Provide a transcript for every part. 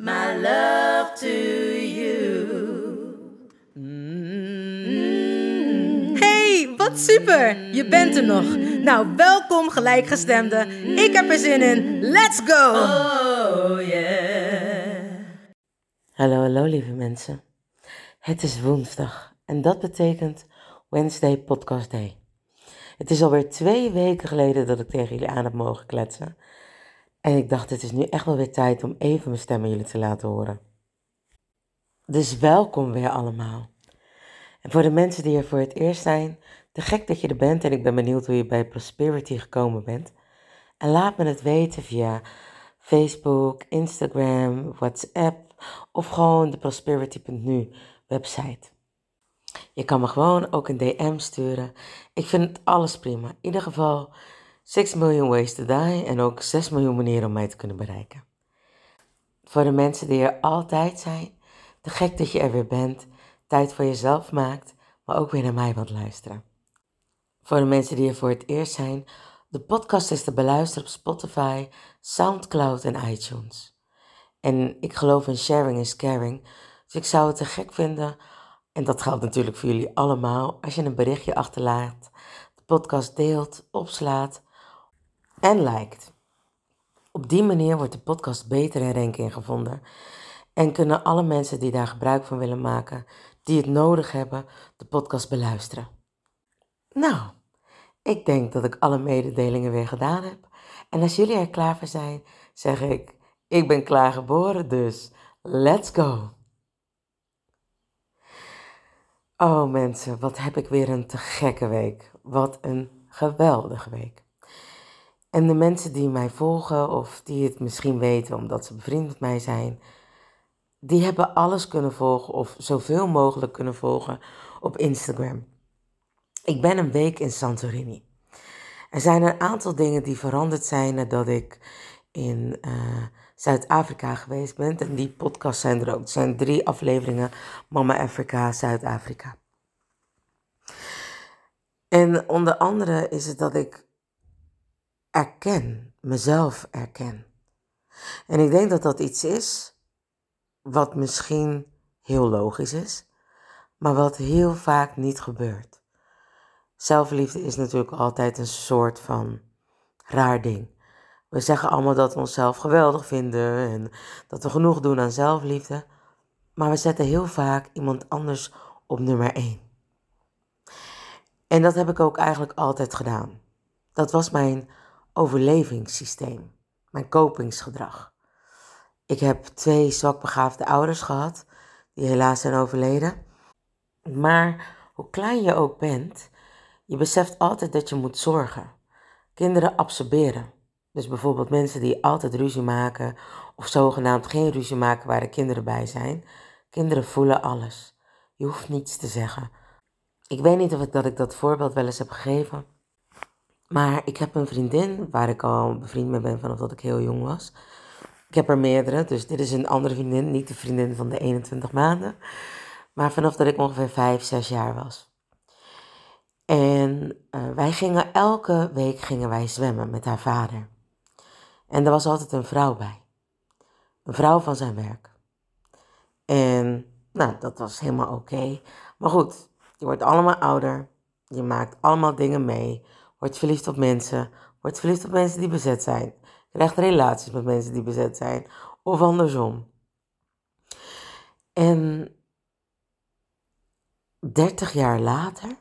my love to you. Hey, wat super! Je bent er nog. Nou, welkom gelijkgestemde. Ik heb er zin in. Let's go! Oh yeah. Hallo, hallo lieve mensen. Het is woensdag en dat betekent Wednesday Podcast Day. Het is alweer twee weken geleden dat ik tegen jullie aan heb mogen kletsen. En ik dacht, het is nu echt wel weer tijd om even mijn stem aan jullie te laten horen. Dus welkom weer allemaal. En voor de mensen die er voor het eerst zijn, te gek dat je er bent en ik ben benieuwd hoe je bij Prosperity gekomen bent. En laat me het weten via Facebook, Instagram, WhatsApp of gewoon de prosperity.nu website. Je kan me gewoon ook een DM sturen. Ik vind het alles prima. In ieder geval 6 miljoen ways to die en ook 6 miljoen manieren om mij te kunnen bereiken. Voor de mensen die er altijd zijn, te gek dat je er weer bent, tijd voor jezelf maakt, maar ook weer naar mij wilt luisteren. Voor de mensen die er voor het eerst zijn, de podcast is te beluisteren op Spotify, SoundCloud en iTunes. En ik geloof in sharing is caring, dus ik zou het te gek vinden, en dat geldt natuurlijk voor jullie allemaal, als je een berichtje achterlaat, de podcast deelt, opslaat en liked. Op die manier wordt de podcast beter in ranking gevonden en kunnen alle mensen die daar gebruik van willen maken, die het nodig hebben, de podcast beluisteren. Nou, ik denk dat ik alle mededelingen weer gedaan heb. En als jullie er klaar voor zijn, zeg ik, ik ben klaar geboren, dus let's go. Oh mensen, wat heb ik weer een te gekke week. Wat een geweldige week. En de mensen die mij volgen of die het misschien weten omdat ze bevriend met mij zijn, die hebben alles kunnen volgen of zoveel mogelijk kunnen volgen op Instagram. Ik ben een week in Santorini. Er zijn een aantal dingen die veranderd zijn nadat ik in eh, Zuid-Afrika geweest ben. En die podcasts zijn er ook. Het zijn drie afleveringen Mama Afrika, Zuid-Afrika. En onder andere is het dat ik erken, mezelf erken. En ik denk dat dat iets is wat misschien heel logisch is, maar wat heel vaak niet gebeurt. Zelfliefde is natuurlijk altijd een soort van raar ding. We zeggen allemaal dat we onszelf geweldig vinden en dat we genoeg doen aan zelfliefde, maar we zetten heel vaak iemand anders op nummer 1. En dat heb ik ook eigenlijk altijd gedaan. Dat was mijn overlevingssysteem, mijn kopingsgedrag. Ik heb twee zwakbegaafde ouders gehad, die helaas zijn overleden. Maar hoe klein je ook bent, je beseft altijd dat je moet zorgen. Kinderen absorberen. Dus bijvoorbeeld mensen die altijd ruzie maken of zogenaamd geen ruzie maken waar de kinderen bij zijn. Kinderen voelen alles. Je hoeft niets te zeggen. Ik weet niet of ik dat, ik dat voorbeeld wel eens heb gegeven. Maar ik heb een vriendin waar ik al bevriend mee ben vanaf dat ik heel jong was. Ik heb er meerdere, dus dit is een andere vriendin, niet de vriendin van de 21 maanden. Maar vanaf dat ik ongeveer 5, 6 jaar was. En uh, wij gingen elke week gingen wij zwemmen met haar vader. En er was altijd een vrouw bij. Een vrouw van zijn werk. En nou, dat was helemaal oké. Maar goed, je wordt allemaal ouder. Je maakt allemaal dingen mee. Wordt verliefd op mensen. Wordt verliefd op mensen die bezet zijn. Krijgt relaties met mensen die bezet zijn. Of andersom. En 30 jaar later.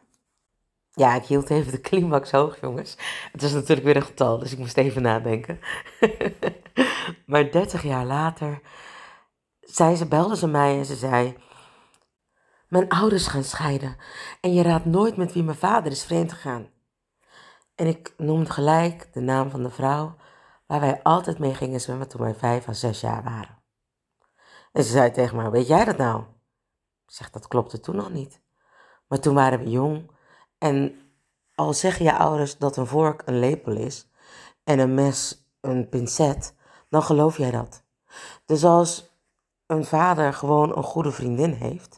Ja, ik hield even de climax hoog, jongens. Het is natuurlijk weer een getal, dus ik moest even nadenken. maar 30 jaar later zei ze, belde ze mij en ze zei: Mijn ouders gaan scheiden en je raadt nooit met wie mijn vader is vreemd gegaan. En ik noemde gelijk de naam van de vrouw waar wij altijd mee gingen zwemmen toen wij vijf à zes jaar waren. En ze zei tegen mij: Weet jij dat nou? Ik zeg: Dat klopte toen nog niet. Maar toen waren we jong en al zeggen je ouders dat een vork een lepel is en een mes een pincet, dan geloof jij dat. Dus als een vader gewoon een goede vriendin heeft,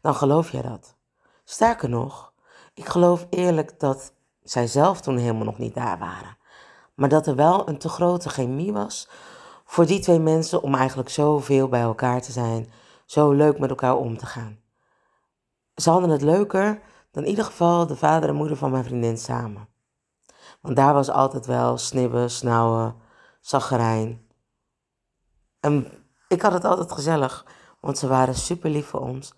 dan geloof jij dat. Sterker nog, ik geloof eerlijk dat zij zelf toen helemaal nog niet daar waren. Maar dat er wel een te grote chemie was voor die twee mensen om eigenlijk zoveel bij elkaar te zijn, zo leuk met elkaar om te gaan. Ze hadden het leuker dan in ieder geval de vader en moeder van mijn vriendin samen. Want daar was altijd wel snibben, snauwen, zaggerijn. En ik had het altijd gezellig, want ze waren super lief voor ons.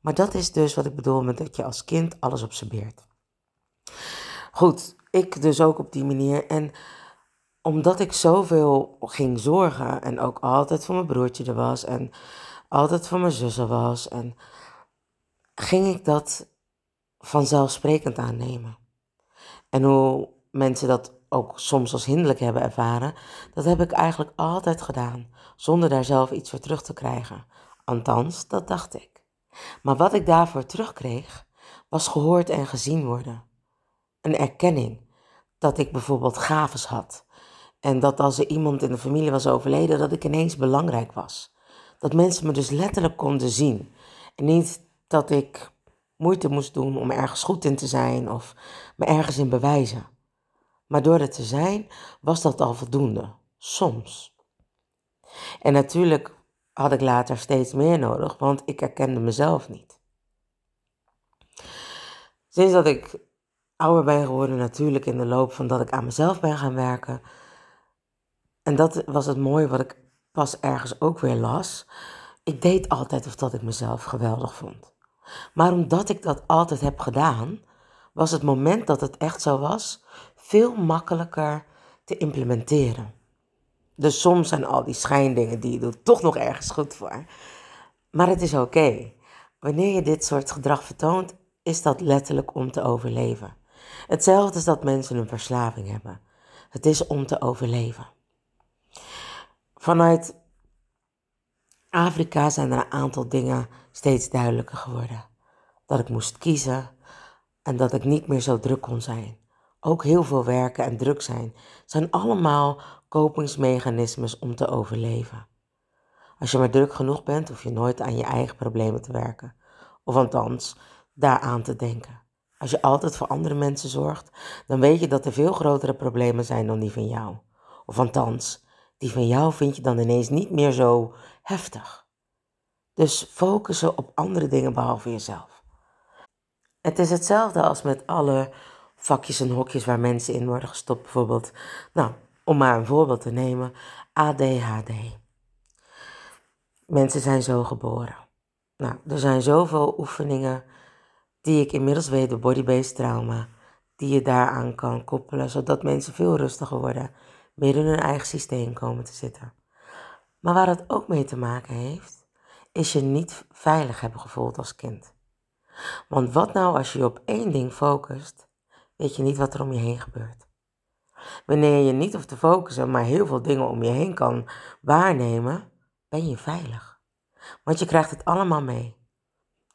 Maar dat is dus wat ik bedoel met dat je als kind alles observeert. Goed, ik dus ook op die manier. En omdat ik zoveel ging zorgen en ook altijd voor mijn broertje er was en altijd voor mijn zussen was, en ging ik dat vanzelfsprekend aannemen. En hoe mensen dat ook soms als hinderlijk hebben ervaren, dat heb ik eigenlijk altijd gedaan, zonder daar zelf iets voor terug te krijgen. Althans, dat dacht ik. Maar wat ik daarvoor terugkreeg, was gehoord en gezien worden. Een erkenning dat ik bijvoorbeeld gaves had. En dat als er iemand in de familie was overleden, dat ik ineens belangrijk was. Dat mensen me dus letterlijk konden zien. En niet dat ik moeite moest doen om ergens goed in te zijn of me ergens in bewijzen. Maar door het te zijn was dat al voldoende. Soms. En natuurlijk had ik later steeds meer nodig, want ik herkende mezelf niet. Sinds dat ik ouder ben geworden, natuurlijk in de loop van dat ik aan mezelf ben gaan werken. En dat was het mooie wat ik pas ergens ook weer las. Ik deed altijd of dat ik mezelf geweldig vond. Maar omdat ik dat altijd heb gedaan, was het moment dat het echt zo was, veel makkelijker te implementeren. Dus soms zijn al die schijndingen die je doet toch nog ergens goed voor. Maar het is oké. Wanneer je dit soort gedrag vertoont, is dat letterlijk om te overleven. Hetzelfde is dat mensen een verslaving hebben. Het is om te overleven. Vanuit Afrika zijn er een aantal dingen steeds duidelijker geworden. Dat ik moest kiezen en dat ik niet meer zo druk kon zijn. Ook heel veel werken en druk zijn zijn allemaal kopingsmechanismes om te overleven. Als je maar druk genoeg bent, hoef je nooit aan je eigen problemen te werken. Of althans, daaraan te denken. Als je altijd voor andere mensen zorgt, dan weet je dat er veel grotere problemen zijn dan die van jou. Of althans, die van jou vind je dan ineens niet meer zo heftig. Dus focussen op andere dingen behalve jezelf. Het is hetzelfde als met alle vakjes en hokjes waar mensen in worden gestopt. Bijvoorbeeld, nou, om maar een voorbeeld te nemen, ADHD. Mensen zijn zo geboren. Nou, er zijn zoveel oefeningen die ik inmiddels weet door body-based trauma, die je daaraan kan koppelen, zodat mensen veel rustiger worden, meer in hun eigen systeem komen te zitten. Maar waar het ook mee te maken heeft, is je niet veilig hebben gevoeld als kind. Want wat nou als je op één ding focust, weet je niet wat er om je heen gebeurt. Wanneer je niet hoeft te focussen, maar heel veel dingen om je heen kan waarnemen, ben je veilig. Want je krijgt het allemaal mee.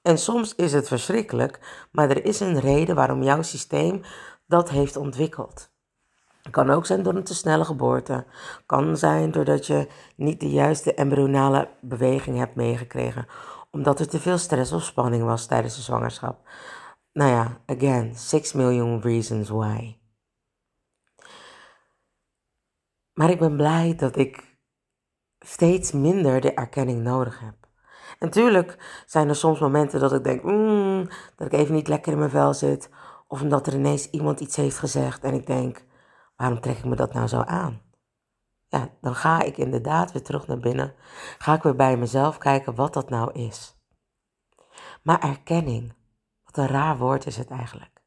En soms is het verschrikkelijk, maar er is een reden waarom jouw systeem dat heeft ontwikkeld. Het kan ook zijn door een te snelle geboorte. Kan zijn doordat je niet de juiste embryonale beweging hebt meegekregen. Omdat er te veel stress of spanning was tijdens de zwangerschap. Nou ja, again, 6 million reasons why. Maar ik ben blij dat ik steeds minder de erkenning nodig heb. Natuurlijk zijn er soms momenten dat ik denk, mm, dat ik even niet lekker in mijn vel zit. Of omdat er ineens iemand iets heeft gezegd en ik denk, waarom trek ik me dat nou zo aan? Ja, dan ga ik inderdaad weer terug naar binnen. Ga ik weer bij mezelf kijken wat dat nou is. Maar erkenning, Wat een raar woord is het eigenlijk.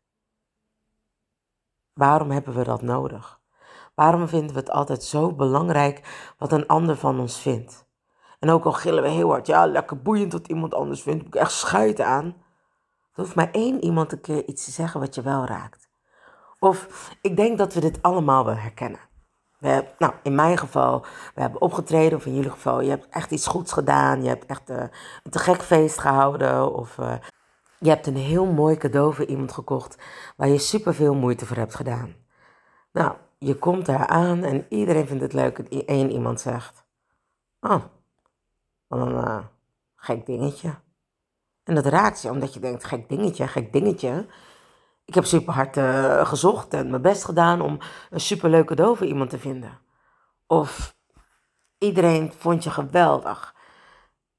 Waarom hebben we dat nodig? Waarom vinden we het altijd zo belangrijk wat een ander van ons vindt? En ook al gillen we heel hard, ja, lekker boeiend wat iemand anders vindt, heb ik echt scheid aan. Er hoeft maar één iemand een keer iets te zeggen wat je wel raakt. Of ik denk dat we dit allemaal wel herkennen. We nou, in mijn geval, we hebben opgetreden, of in jullie geval, je hebt echt iets goeds gedaan. Je hebt echt uh, een te gek feest gehouden. Of uh, je hebt een heel mooi cadeau voor iemand gekocht waar je superveel moeite voor hebt gedaan. Nou, je komt daar aan en iedereen vindt het leuk dat één iemand zegt: Oh, wat een uh, gek dingetje. En dat raakt je omdat je denkt: gek dingetje, gek dingetje. Ik heb super hard uh, gezocht en mijn best gedaan om een superleuk cadeau voor iemand te vinden. Of iedereen vond je geweldig.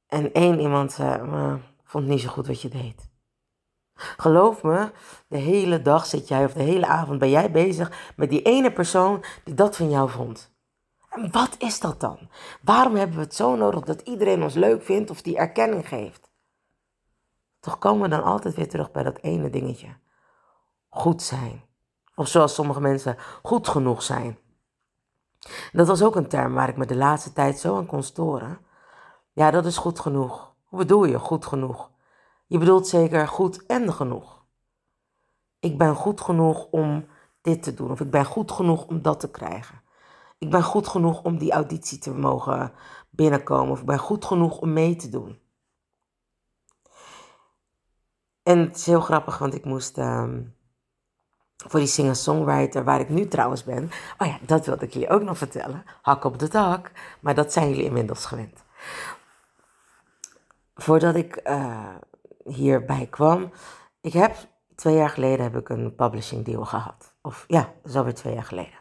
En één iemand uh, vond niet zo goed wat je deed. Geloof me, de hele dag zit jij of de hele avond ben jij bezig met die ene persoon die dat van jou vond. Wat is dat dan? Waarom hebben we het zo nodig dat iedereen ons leuk vindt of die erkenning geeft? Toch komen we dan altijd weer terug bij dat ene dingetje. Goed zijn. Of zoals sommige mensen, goed genoeg zijn. Dat was ook een term waar ik me de laatste tijd zo aan kon storen. Ja, dat is goed genoeg. Hoe bedoel je goed genoeg? Je bedoelt zeker goed en genoeg. Ik ben goed genoeg om dit te doen, of ik ben goed genoeg om dat te krijgen. Ik ben goed genoeg om die auditie te mogen binnenkomen, of ik ben goed genoeg om mee te doen. En het is heel grappig, want ik moest uh, voor die singer-songwriter, waar ik nu trouwens ben. Oh ja, dat wilde ik jullie ook nog vertellen. Hak op de tak, maar dat zijn jullie inmiddels gewend. Voordat ik uh, hierbij kwam. Ik heb twee jaar geleden heb ik een publishing deal gehad. Of ja, is alweer twee jaar geleden.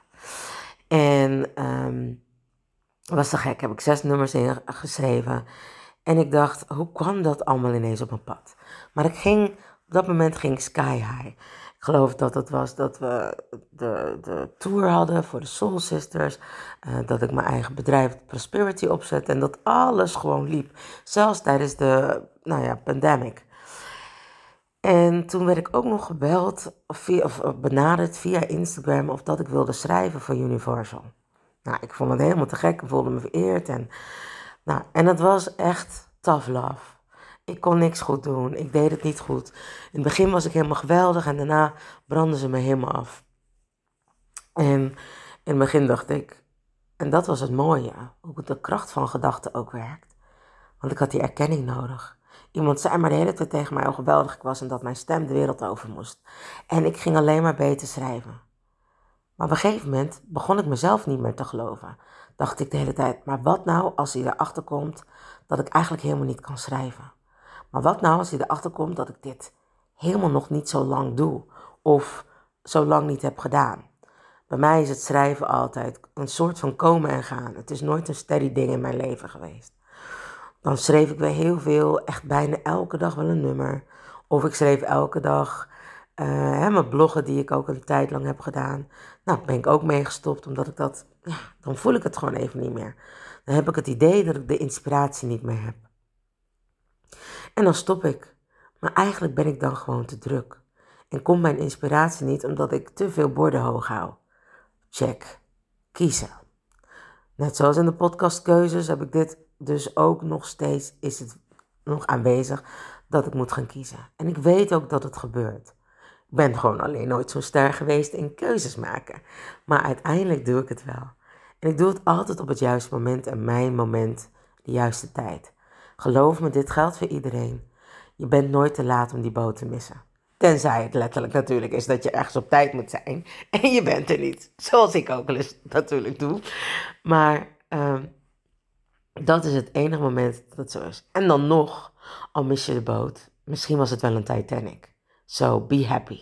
En um, was te gek. Heb ik zes nummers ingeschreven. En ik dacht, hoe kwam dat allemaal ineens op mijn pad? Maar ik ging, op dat moment ging sky high. Ik geloof dat het was dat we de, de tour hadden voor de Soul Sisters. Uh, dat ik mijn eigen bedrijf Prosperity opzette. En dat alles gewoon liep. Zelfs tijdens de nou ja, pandemic. En toen werd ik ook nog gebeld of, of benaderd via Instagram of dat ik wilde schrijven voor Universal. Nou, ik vond het helemaal te gek. Ik voelde me vereerd. En, nou, en het was echt tough love. Ik kon niks goed doen. Ik deed het niet goed. In het begin was ik helemaal geweldig en daarna brandden ze me helemaal af. En in het begin dacht ik, en dat was het mooie, hoe de kracht van gedachten ook werkt. Want ik had die erkenning nodig. Iemand zei maar de hele tijd tegen mij hoe geweldig ik was en dat mijn stem de wereld over moest. En ik ging alleen maar beter schrijven. Maar op een gegeven moment begon ik mezelf niet meer te geloven. Dacht ik de hele tijd, maar wat nou als hij erachter komt dat ik eigenlijk helemaal niet kan schrijven? Maar wat nou als hij erachter komt dat ik dit helemaal nog niet zo lang doe of zo lang niet heb gedaan? Bij mij is het schrijven altijd een soort van komen en gaan. Het is nooit een steady ding in mijn leven geweest. Dan schreef ik weer heel veel, echt bijna elke dag wel een nummer. Of ik schreef elke dag uh, hè, mijn bloggen die ik ook een tijd lang heb gedaan. Nou, ben ik ook meegestopt omdat ik dat, ja, dan voel ik het gewoon even niet meer. Dan heb ik het idee dat ik de inspiratie niet meer heb. En dan stop ik. Maar eigenlijk ben ik dan gewoon te druk. En komt mijn inspiratie niet omdat ik te veel borden hoog hou. Check. Kiezen. Net zoals in de podcastkeuzes heb ik dit dus ook nog steeds is het nog aanwezig dat ik moet gaan kiezen. En ik weet ook dat het gebeurt. Ik ben gewoon alleen nooit zo ster geweest in keuzes maken. Maar uiteindelijk doe ik het wel. En ik doe het altijd op het juiste moment en mijn moment, de juiste tijd. Geloof me, dit geldt voor iedereen. Je bent nooit te laat om die boot te missen. Tenzij het letterlijk natuurlijk is dat je ergens op tijd moet zijn. En je bent er niet. Zoals ik ook wel eens natuurlijk doe. Maar uh, dat is het enige moment dat het zo is. En dan nog, al mis je de boot, misschien was het wel een Titanic. So be happy.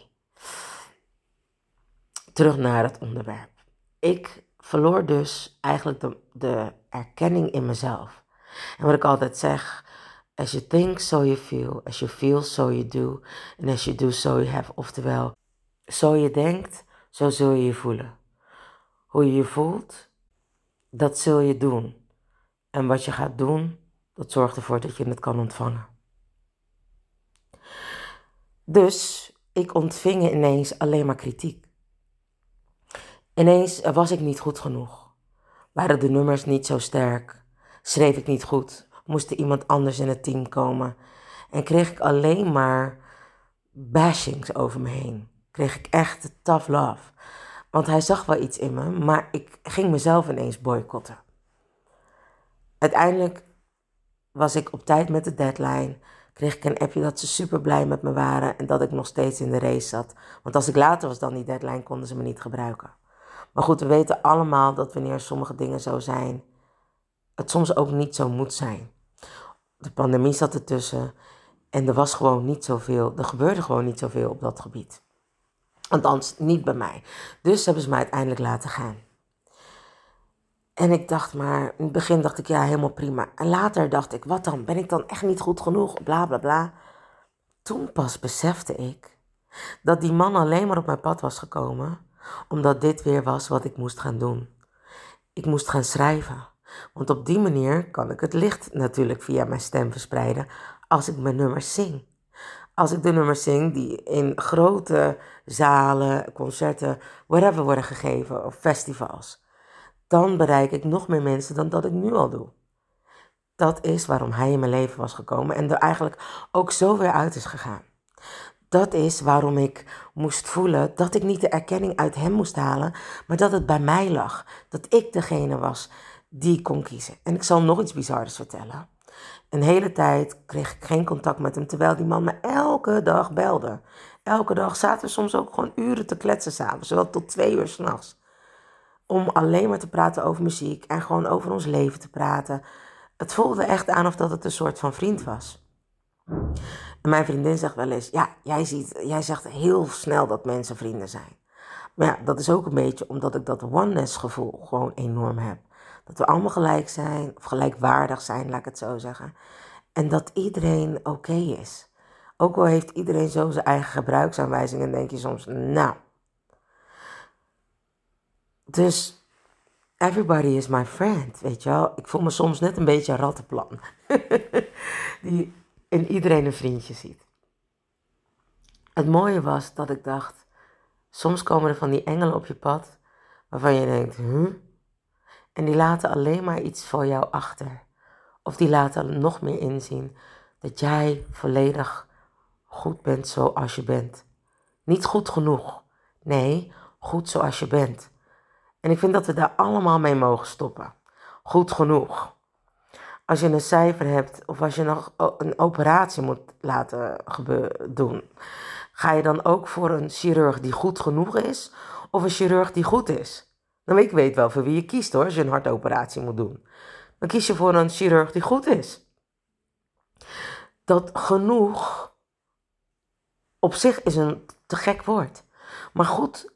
Terug naar het onderwerp. Ik verloor dus eigenlijk de, de erkenning in mezelf. En wat ik altijd zeg, as you think, so you feel. As you feel, so you do. En as you do, so you have. Oftewel, zo je denkt, zo zul je je voelen. Hoe je je voelt, dat zul je doen. En wat je gaat doen, dat zorgt ervoor dat je het kan ontvangen. Dus ik ontving ineens alleen maar kritiek. Ineens was ik niet goed genoeg. Waren de nummers niet zo sterk? Schreef ik niet goed? Moest er iemand anders in het team komen? En kreeg ik alleen maar bashings over me heen. Kreeg ik echt tough love. Want hij zag wel iets in me, maar ik ging mezelf ineens boycotten. Uiteindelijk was ik op tijd met de deadline. Kreeg ik een appje dat ze super blij met me waren en dat ik nog steeds in de race zat. Want als ik later was dan die deadline, konden ze me niet gebruiken. Maar goed, we weten allemaal dat wanneer sommige dingen zo zijn, het soms ook niet zo moet zijn. De pandemie zat ertussen en er was gewoon niet zoveel, er gebeurde gewoon niet zoveel op dat gebied. Althans, niet bij mij. Dus hebben ze mij uiteindelijk laten gaan. En ik dacht maar, in het begin dacht ik ja, helemaal prima. En later dacht ik, wat dan? Ben ik dan echt niet goed genoeg? Bla bla bla. Toen pas besefte ik dat die man alleen maar op mijn pad was gekomen omdat dit weer was wat ik moest gaan doen. Ik moest gaan schrijven. Want op die manier kan ik het licht natuurlijk via mijn stem verspreiden als ik mijn nummers zing. Als ik de nummers zing die in grote zalen, concerten, whatever worden gegeven of festivals, dan bereik ik nog meer mensen dan dat ik nu al doe. Dat is waarom hij in mijn leven was gekomen en er eigenlijk ook zo weer uit is gegaan. Dat is waarom ik moest voelen dat ik niet de erkenning uit hem moest halen, maar dat het bij mij lag. Dat ik degene was die kon kiezen. En ik zal nog iets bizars vertellen. Een hele tijd kreeg ik geen contact met hem, terwijl die man me elke dag belde. Elke dag zaten we soms ook gewoon uren te kletsen samen, zowel tot twee uur s'nachts. Om alleen maar te praten over muziek en gewoon over ons leven te praten. Het voelde echt aan of dat het een soort van vriend was. En mijn vriendin zegt wel eens, ja, jij, ziet, jij zegt heel snel dat mensen vrienden zijn. Maar ja, dat is ook een beetje omdat ik dat oneness gevoel gewoon enorm heb. Dat we allemaal gelijk zijn, of gelijkwaardig zijn, laat ik het zo zeggen. En dat iedereen oké is. Ook al heeft iedereen zo zijn eigen gebruiksaanwijzingen, denk je soms, nou. Dus everybody is my friend, weet je wel. Ik voel me soms net een beetje een rattenplan. Die in iedereen een vriendje ziet. Het mooie was dat ik dacht, soms komen er van die engelen op je pad waarvan je denkt, huh? En die laten alleen maar iets voor jou achter. Of die laten nog meer inzien dat jij volledig goed bent zoals je bent. Niet goed genoeg. Nee, goed zoals je bent. En ik vind dat we daar allemaal mee mogen stoppen. Goed genoeg als je een cijfer hebt of als je nog een operatie moet laten doen, ga je dan ook voor een chirurg die goed genoeg is of een chirurg die goed is? Nou, ik weet wel voor wie je kiest hoor, als je een hartoperatie moet doen. Dan kies je voor een chirurg die goed is. Dat genoeg op zich is een te gek woord. Maar goed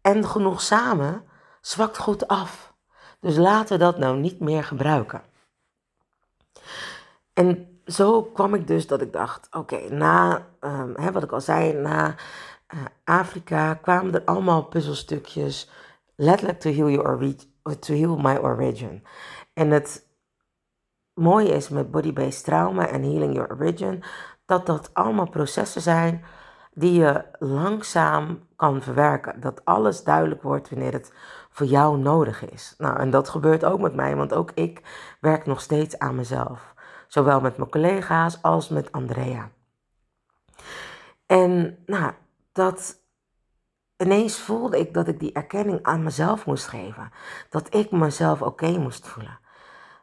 en genoeg samen zwakt goed af. Dus laten we dat nou niet meer gebruiken. En zo kwam ik dus dat ik dacht, oké, na, um, hè, wat ik al zei, na uh, Afrika kwamen er allemaal puzzelstukjes, letterlijk to heal, your to heal my origin. En het mooie is met body-based trauma en healing your origin, dat dat allemaal processen zijn die je langzaam kan verwerken. Dat alles duidelijk wordt wanneer het voor jou nodig is. Nou, en dat gebeurt ook met mij, want ook ik werk nog steeds aan mezelf. Zowel met mijn collega's als met Andrea. En nou, dat ineens voelde ik dat ik die erkenning aan mezelf moest geven. Dat ik mezelf oké moest voelen.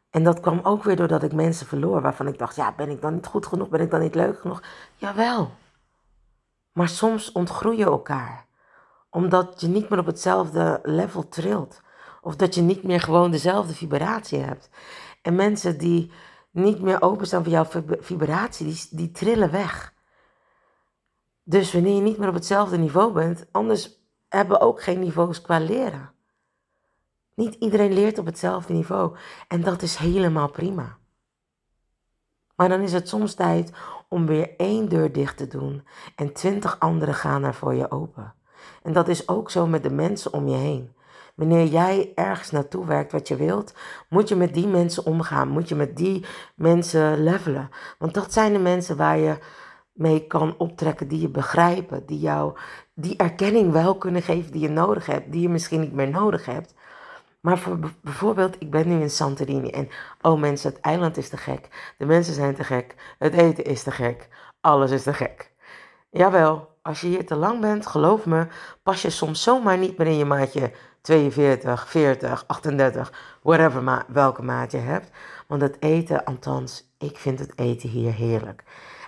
En dat kwam ook weer doordat ik mensen verloor waarvan ik dacht, ja, ben ik dan niet goed genoeg? Ben ik dan niet leuk genoeg? Jawel. Maar soms ontgroei je elkaar. Omdat je niet meer op hetzelfde level trilt. Of dat je niet meer gewoon dezelfde vibratie hebt. En mensen die niet meer openstaan voor jouw vibratie, die, die trillen weg. Dus wanneer je niet meer op hetzelfde niveau bent, anders hebben we ook geen niveaus qua leren. Niet iedereen leert op hetzelfde niveau en dat is helemaal prima. Maar dan is het soms tijd om weer één deur dicht te doen en twintig andere gaan er voor je open. En dat is ook zo met de mensen om je heen. Wanneer jij ergens naartoe werkt wat je wilt, moet je met die mensen omgaan. Moet je met die mensen levelen. Want dat zijn de mensen waar je mee kan optrekken, die je begrijpen, die jou die erkenning wel kunnen geven die je nodig hebt, die je misschien niet meer nodig hebt. Maar voor bijvoorbeeld, ik ben nu in Santorini en oh mensen, het eiland is te gek, de mensen zijn te gek, het eten is te gek, alles is te gek. Jawel, als je hier te lang bent, geloof me, pas je soms zomaar niet meer in je maatje 42, 40, 38, whatever ma welke maat je hebt. Want het eten, althans, ik vind het eten hier heerlijk.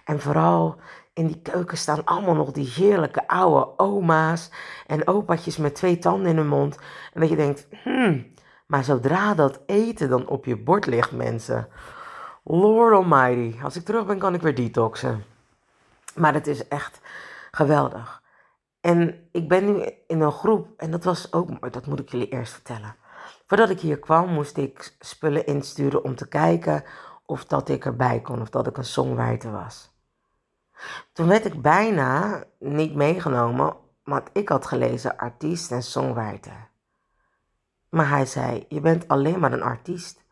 En vooral in die keuken staan allemaal nog die heerlijke oude oma's en opatjes met twee tanden in hun mond. En dat je denkt, hmm, maar zodra dat eten dan op je bord ligt, mensen. Lord Almighty, als ik terug ben kan ik weer detoxen. Maar het is echt geweldig. En ik ben nu in een groep, en dat was ook, dat moet ik jullie eerst vertellen. Voordat ik hier kwam, moest ik spullen insturen om te kijken of dat ik erbij kon, of dat ik een songwriter was. Toen werd ik bijna niet meegenomen, want ik had gelezen artiest en songwriter. Maar hij zei, je bent alleen maar een artiest.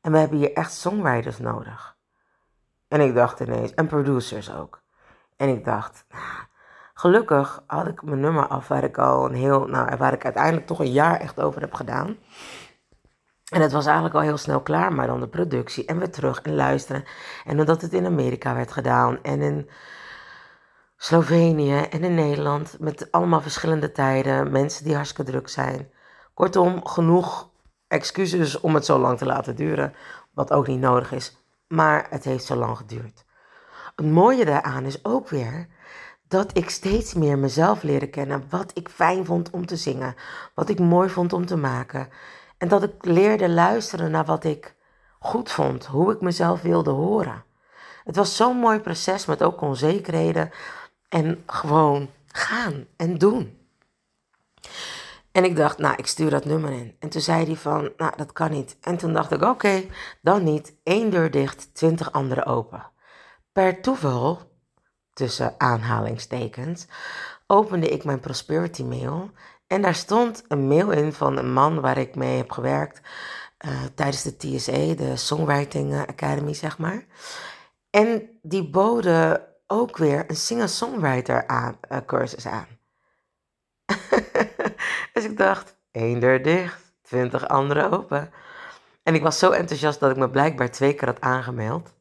En we hebben hier echt songwriters nodig. En ik dacht ineens, en producers ook. En ik dacht, nou, gelukkig had ik mijn nummer af waar ik al een heel, nou, waar ik uiteindelijk toch een jaar echt over heb gedaan. En het was eigenlijk al heel snel klaar, maar dan de productie en weer terug en luisteren. En omdat het in Amerika werd gedaan en in Slovenië en in Nederland met allemaal verschillende tijden, mensen die hartstikke druk zijn. Kortom, genoeg excuses om het zo lang te laten duren, wat ook niet nodig is. Maar het heeft zo lang geduurd. Het mooie daaraan is ook weer dat ik steeds meer mezelf leerde kennen. Wat ik fijn vond om te zingen. Wat ik mooi vond om te maken. En dat ik leerde luisteren naar wat ik goed vond. Hoe ik mezelf wilde horen. Het was zo'n mooi proces met ook onzekerheden. En gewoon gaan en doen. En ik dacht, nou, ik stuur dat nummer in. En toen zei hij van, nou, dat kan niet. En toen dacht ik, oké, dan niet. Eén deur dicht, twintig andere open. Per toeval, tussen aanhalingstekens, opende ik mijn Prosperity mail. En daar stond een mail in van een man waar ik mee heb gewerkt uh, tijdens de TSA, de Songwriting Academy, zeg maar. En die boden ook weer een singer-songwriter aan, uh, cursus aan. dus ik dacht, één deur dicht, twintig andere open. En ik was zo enthousiast dat ik me blijkbaar twee keer had aangemeld.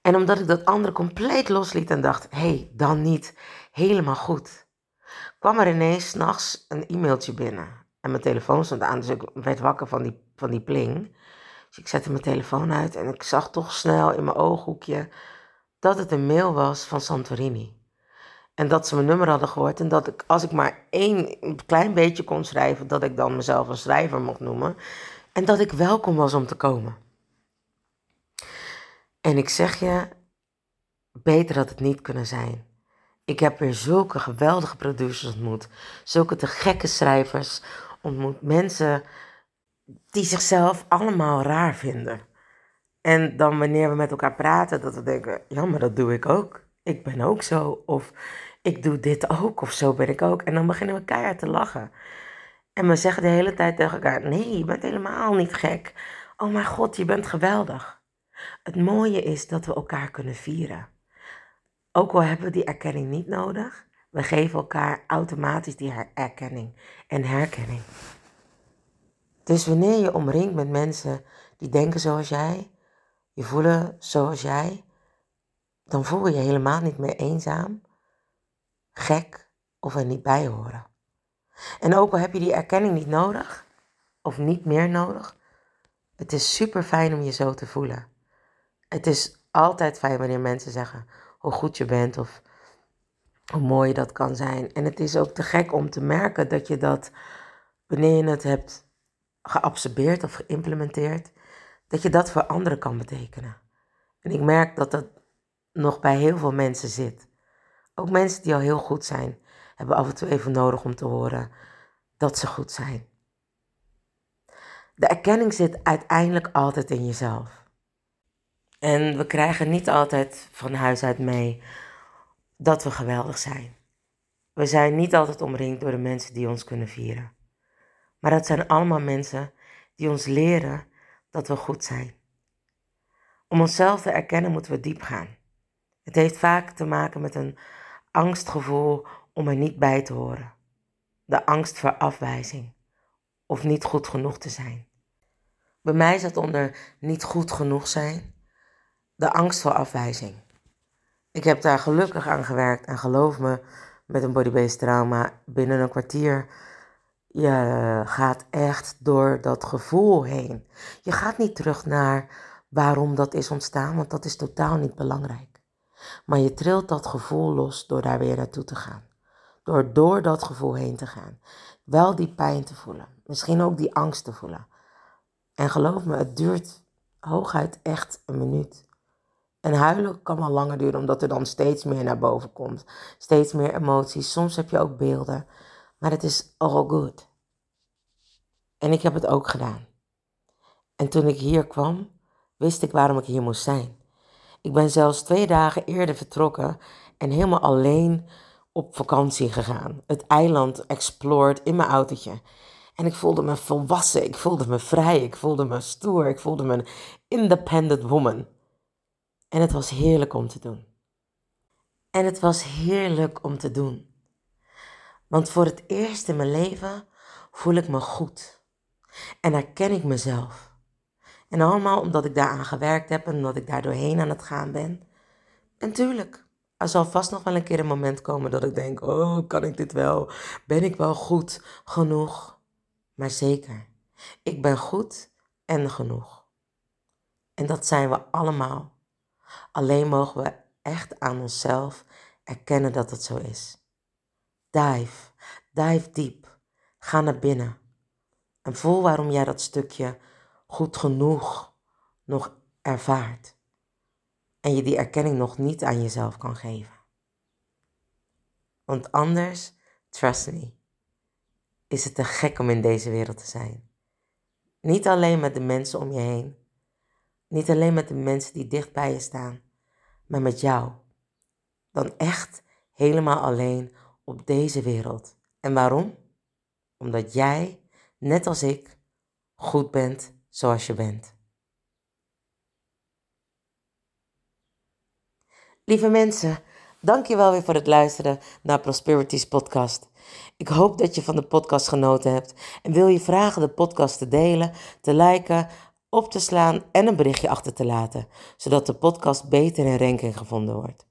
En omdat ik dat andere compleet losliet en dacht, hé, hey, dan niet, helemaal goed, kwam er ineens s'nachts een e-mailtje binnen. En mijn telefoon stond aan, dus ik werd wakker van die, van die pling. Dus ik zette mijn telefoon uit en ik zag toch snel in mijn ooghoekje dat het een mail was van Santorini. En dat ze mijn nummer hadden gehoord en dat ik, als ik maar één klein beetje kon schrijven, dat ik dan mezelf een schrijver mocht noemen. En dat ik welkom was om te komen. En ik zeg je, beter had het niet kunnen zijn. Ik heb weer zulke geweldige producers ontmoet. Zulke te gekke schrijvers ontmoet. Mensen die zichzelf allemaal raar vinden. En dan wanneer we met elkaar praten, dat we denken, ja, maar dat doe ik ook. Ik ben ook zo. Of ik doe dit ook. Of zo ben ik ook. En dan beginnen we keihard te lachen. En we zeggen de hele tijd tegen elkaar, nee, je bent helemaal niet gek. Oh mijn god, je bent geweldig. Het mooie is dat we elkaar kunnen vieren. Ook al hebben we die erkenning niet nodig, we geven elkaar automatisch die erkenning en herkenning. Dus wanneer je omringt met mensen die denken zoals jij, je voelen zoals jij, dan voel je je helemaal niet meer eenzaam, gek of er niet bij horen. En ook al heb je die erkenning niet nodig, of niet meer nodig, het is super fijn om je zo te voelen. Het is altijd fijn wanneer mensen zeggen hoe goed je bent of hoe mooi dat kan zijn. En het is ook te gek om te merken dat je dat, wanneer je het hebt geabsorbeerd of geïmplementeerd, dat je dat voor anderen kan betekenen. En ik merk dat dat nog bij heel veel mensen zit. Ook mensen die al heel goed zijn, hebben af en toe even nodig om te horen dat ze goed zijn. De erkenning zit uiteindelijk altijd in jezelf. En we krijgen niet altijd van huis uit mee dat we geweldig zijn. We zijn niet altijd omringd door de mensen die ons kunnen vieren. Maar dat zijn allemaal mensen die ons leren dat we goed zijn. Om onszelf te erkennen moeten we diep gaan. Het heeft vaak te maken met een angstgevoel om er niet bij te horen. De angst voor afwijzing of niet goed genoeg te zijn. Bij mij zat onder niet goed genoeg zijn de angst voor afwijzing. Ik heb daar gelukkig aan gewerkt en geloof me, met een body-based trauma binnen een kwartier, je gaat echt door dat gevoel heen. Je gaat niet terug naar waarom dat is ontstaan, want dat is totaal niet belangrijk. Maar je trilt dat gevoel los door daar weer naartoe te gaan. Door door dat gevoel heen te gaan. Wel die pijn te voelen. Misschien ook die angst te voelen. En geloof me, het duurt hooguit echt een minuut. En huilen kan wel langer duren, omdat er dan steeds meer naar boven komt. Steeds meer emoties. Soms heb je ook beelden. Maar het is all good. En ik heb het ook gedaan. En toen ik hier kwam, wist ik waarom ik hier moest zijn. Ik ben zelfs twee dagen eerder vertrokken en helemaal alleen op vakantie gegaan. Het eiland explored in mijn autootje. En ik voelde me volwassen, ik voelde me vrij, ik voelde me stoer, ik voelde me een independent woman. En het was heerlijk om te doen. En het was heerlijk om te doen. Want voor het eerst in mijn leven voel ik me goed. En herken ik mezelf. En allemaal omdat ik daaraan gewerkt heb en omdat ik daar doorheen aan het gaan ben. En tuurlijk, er zal vast nog wel een keer een moment komen dat ik denk: oh, kan ik dit wel? Ben ik wel goed genoeg? Maar zeker, ik ben goed en genoeg. En dat zijn we allemaal. Alleen mogen we echt aan onszelf erkennen dat het zo is. Dive, dive diep. Ga naar binnen. En voel waarom jij dat stukje goed genoeg nog ervaart. En je die erkenning nog niet aan jezelf kan geven. Want anders, trust me, is het te gek om in deze wereld te zijn. Niet alleen met de mensen om je heen. Niet alleen met de mensen die dicht bij je staan. Maar met jou. Dan echt helemaal alleen op deze wereld. En waarom? Omdat jij, net als ik, goed bent zoals je bent. Lieve mensen, dank je wel weer voor het luisteren naar Prosperities podcast. Ik hoop dat je van de podcast genoten hebt en wil je vragen de podcast te delen, te liken, op te slaan en een berichtje achter te laten, zodat de podcast beter in ranking gevonden wordt.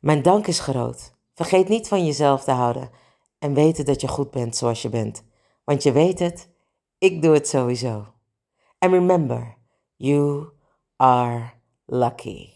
Mijn dank is groot. Vergeet niet van jezelf te houden en weten dat je goed bent zoals je bent. Want je weet het, ik doe het sowieso. And remember, you are lucky.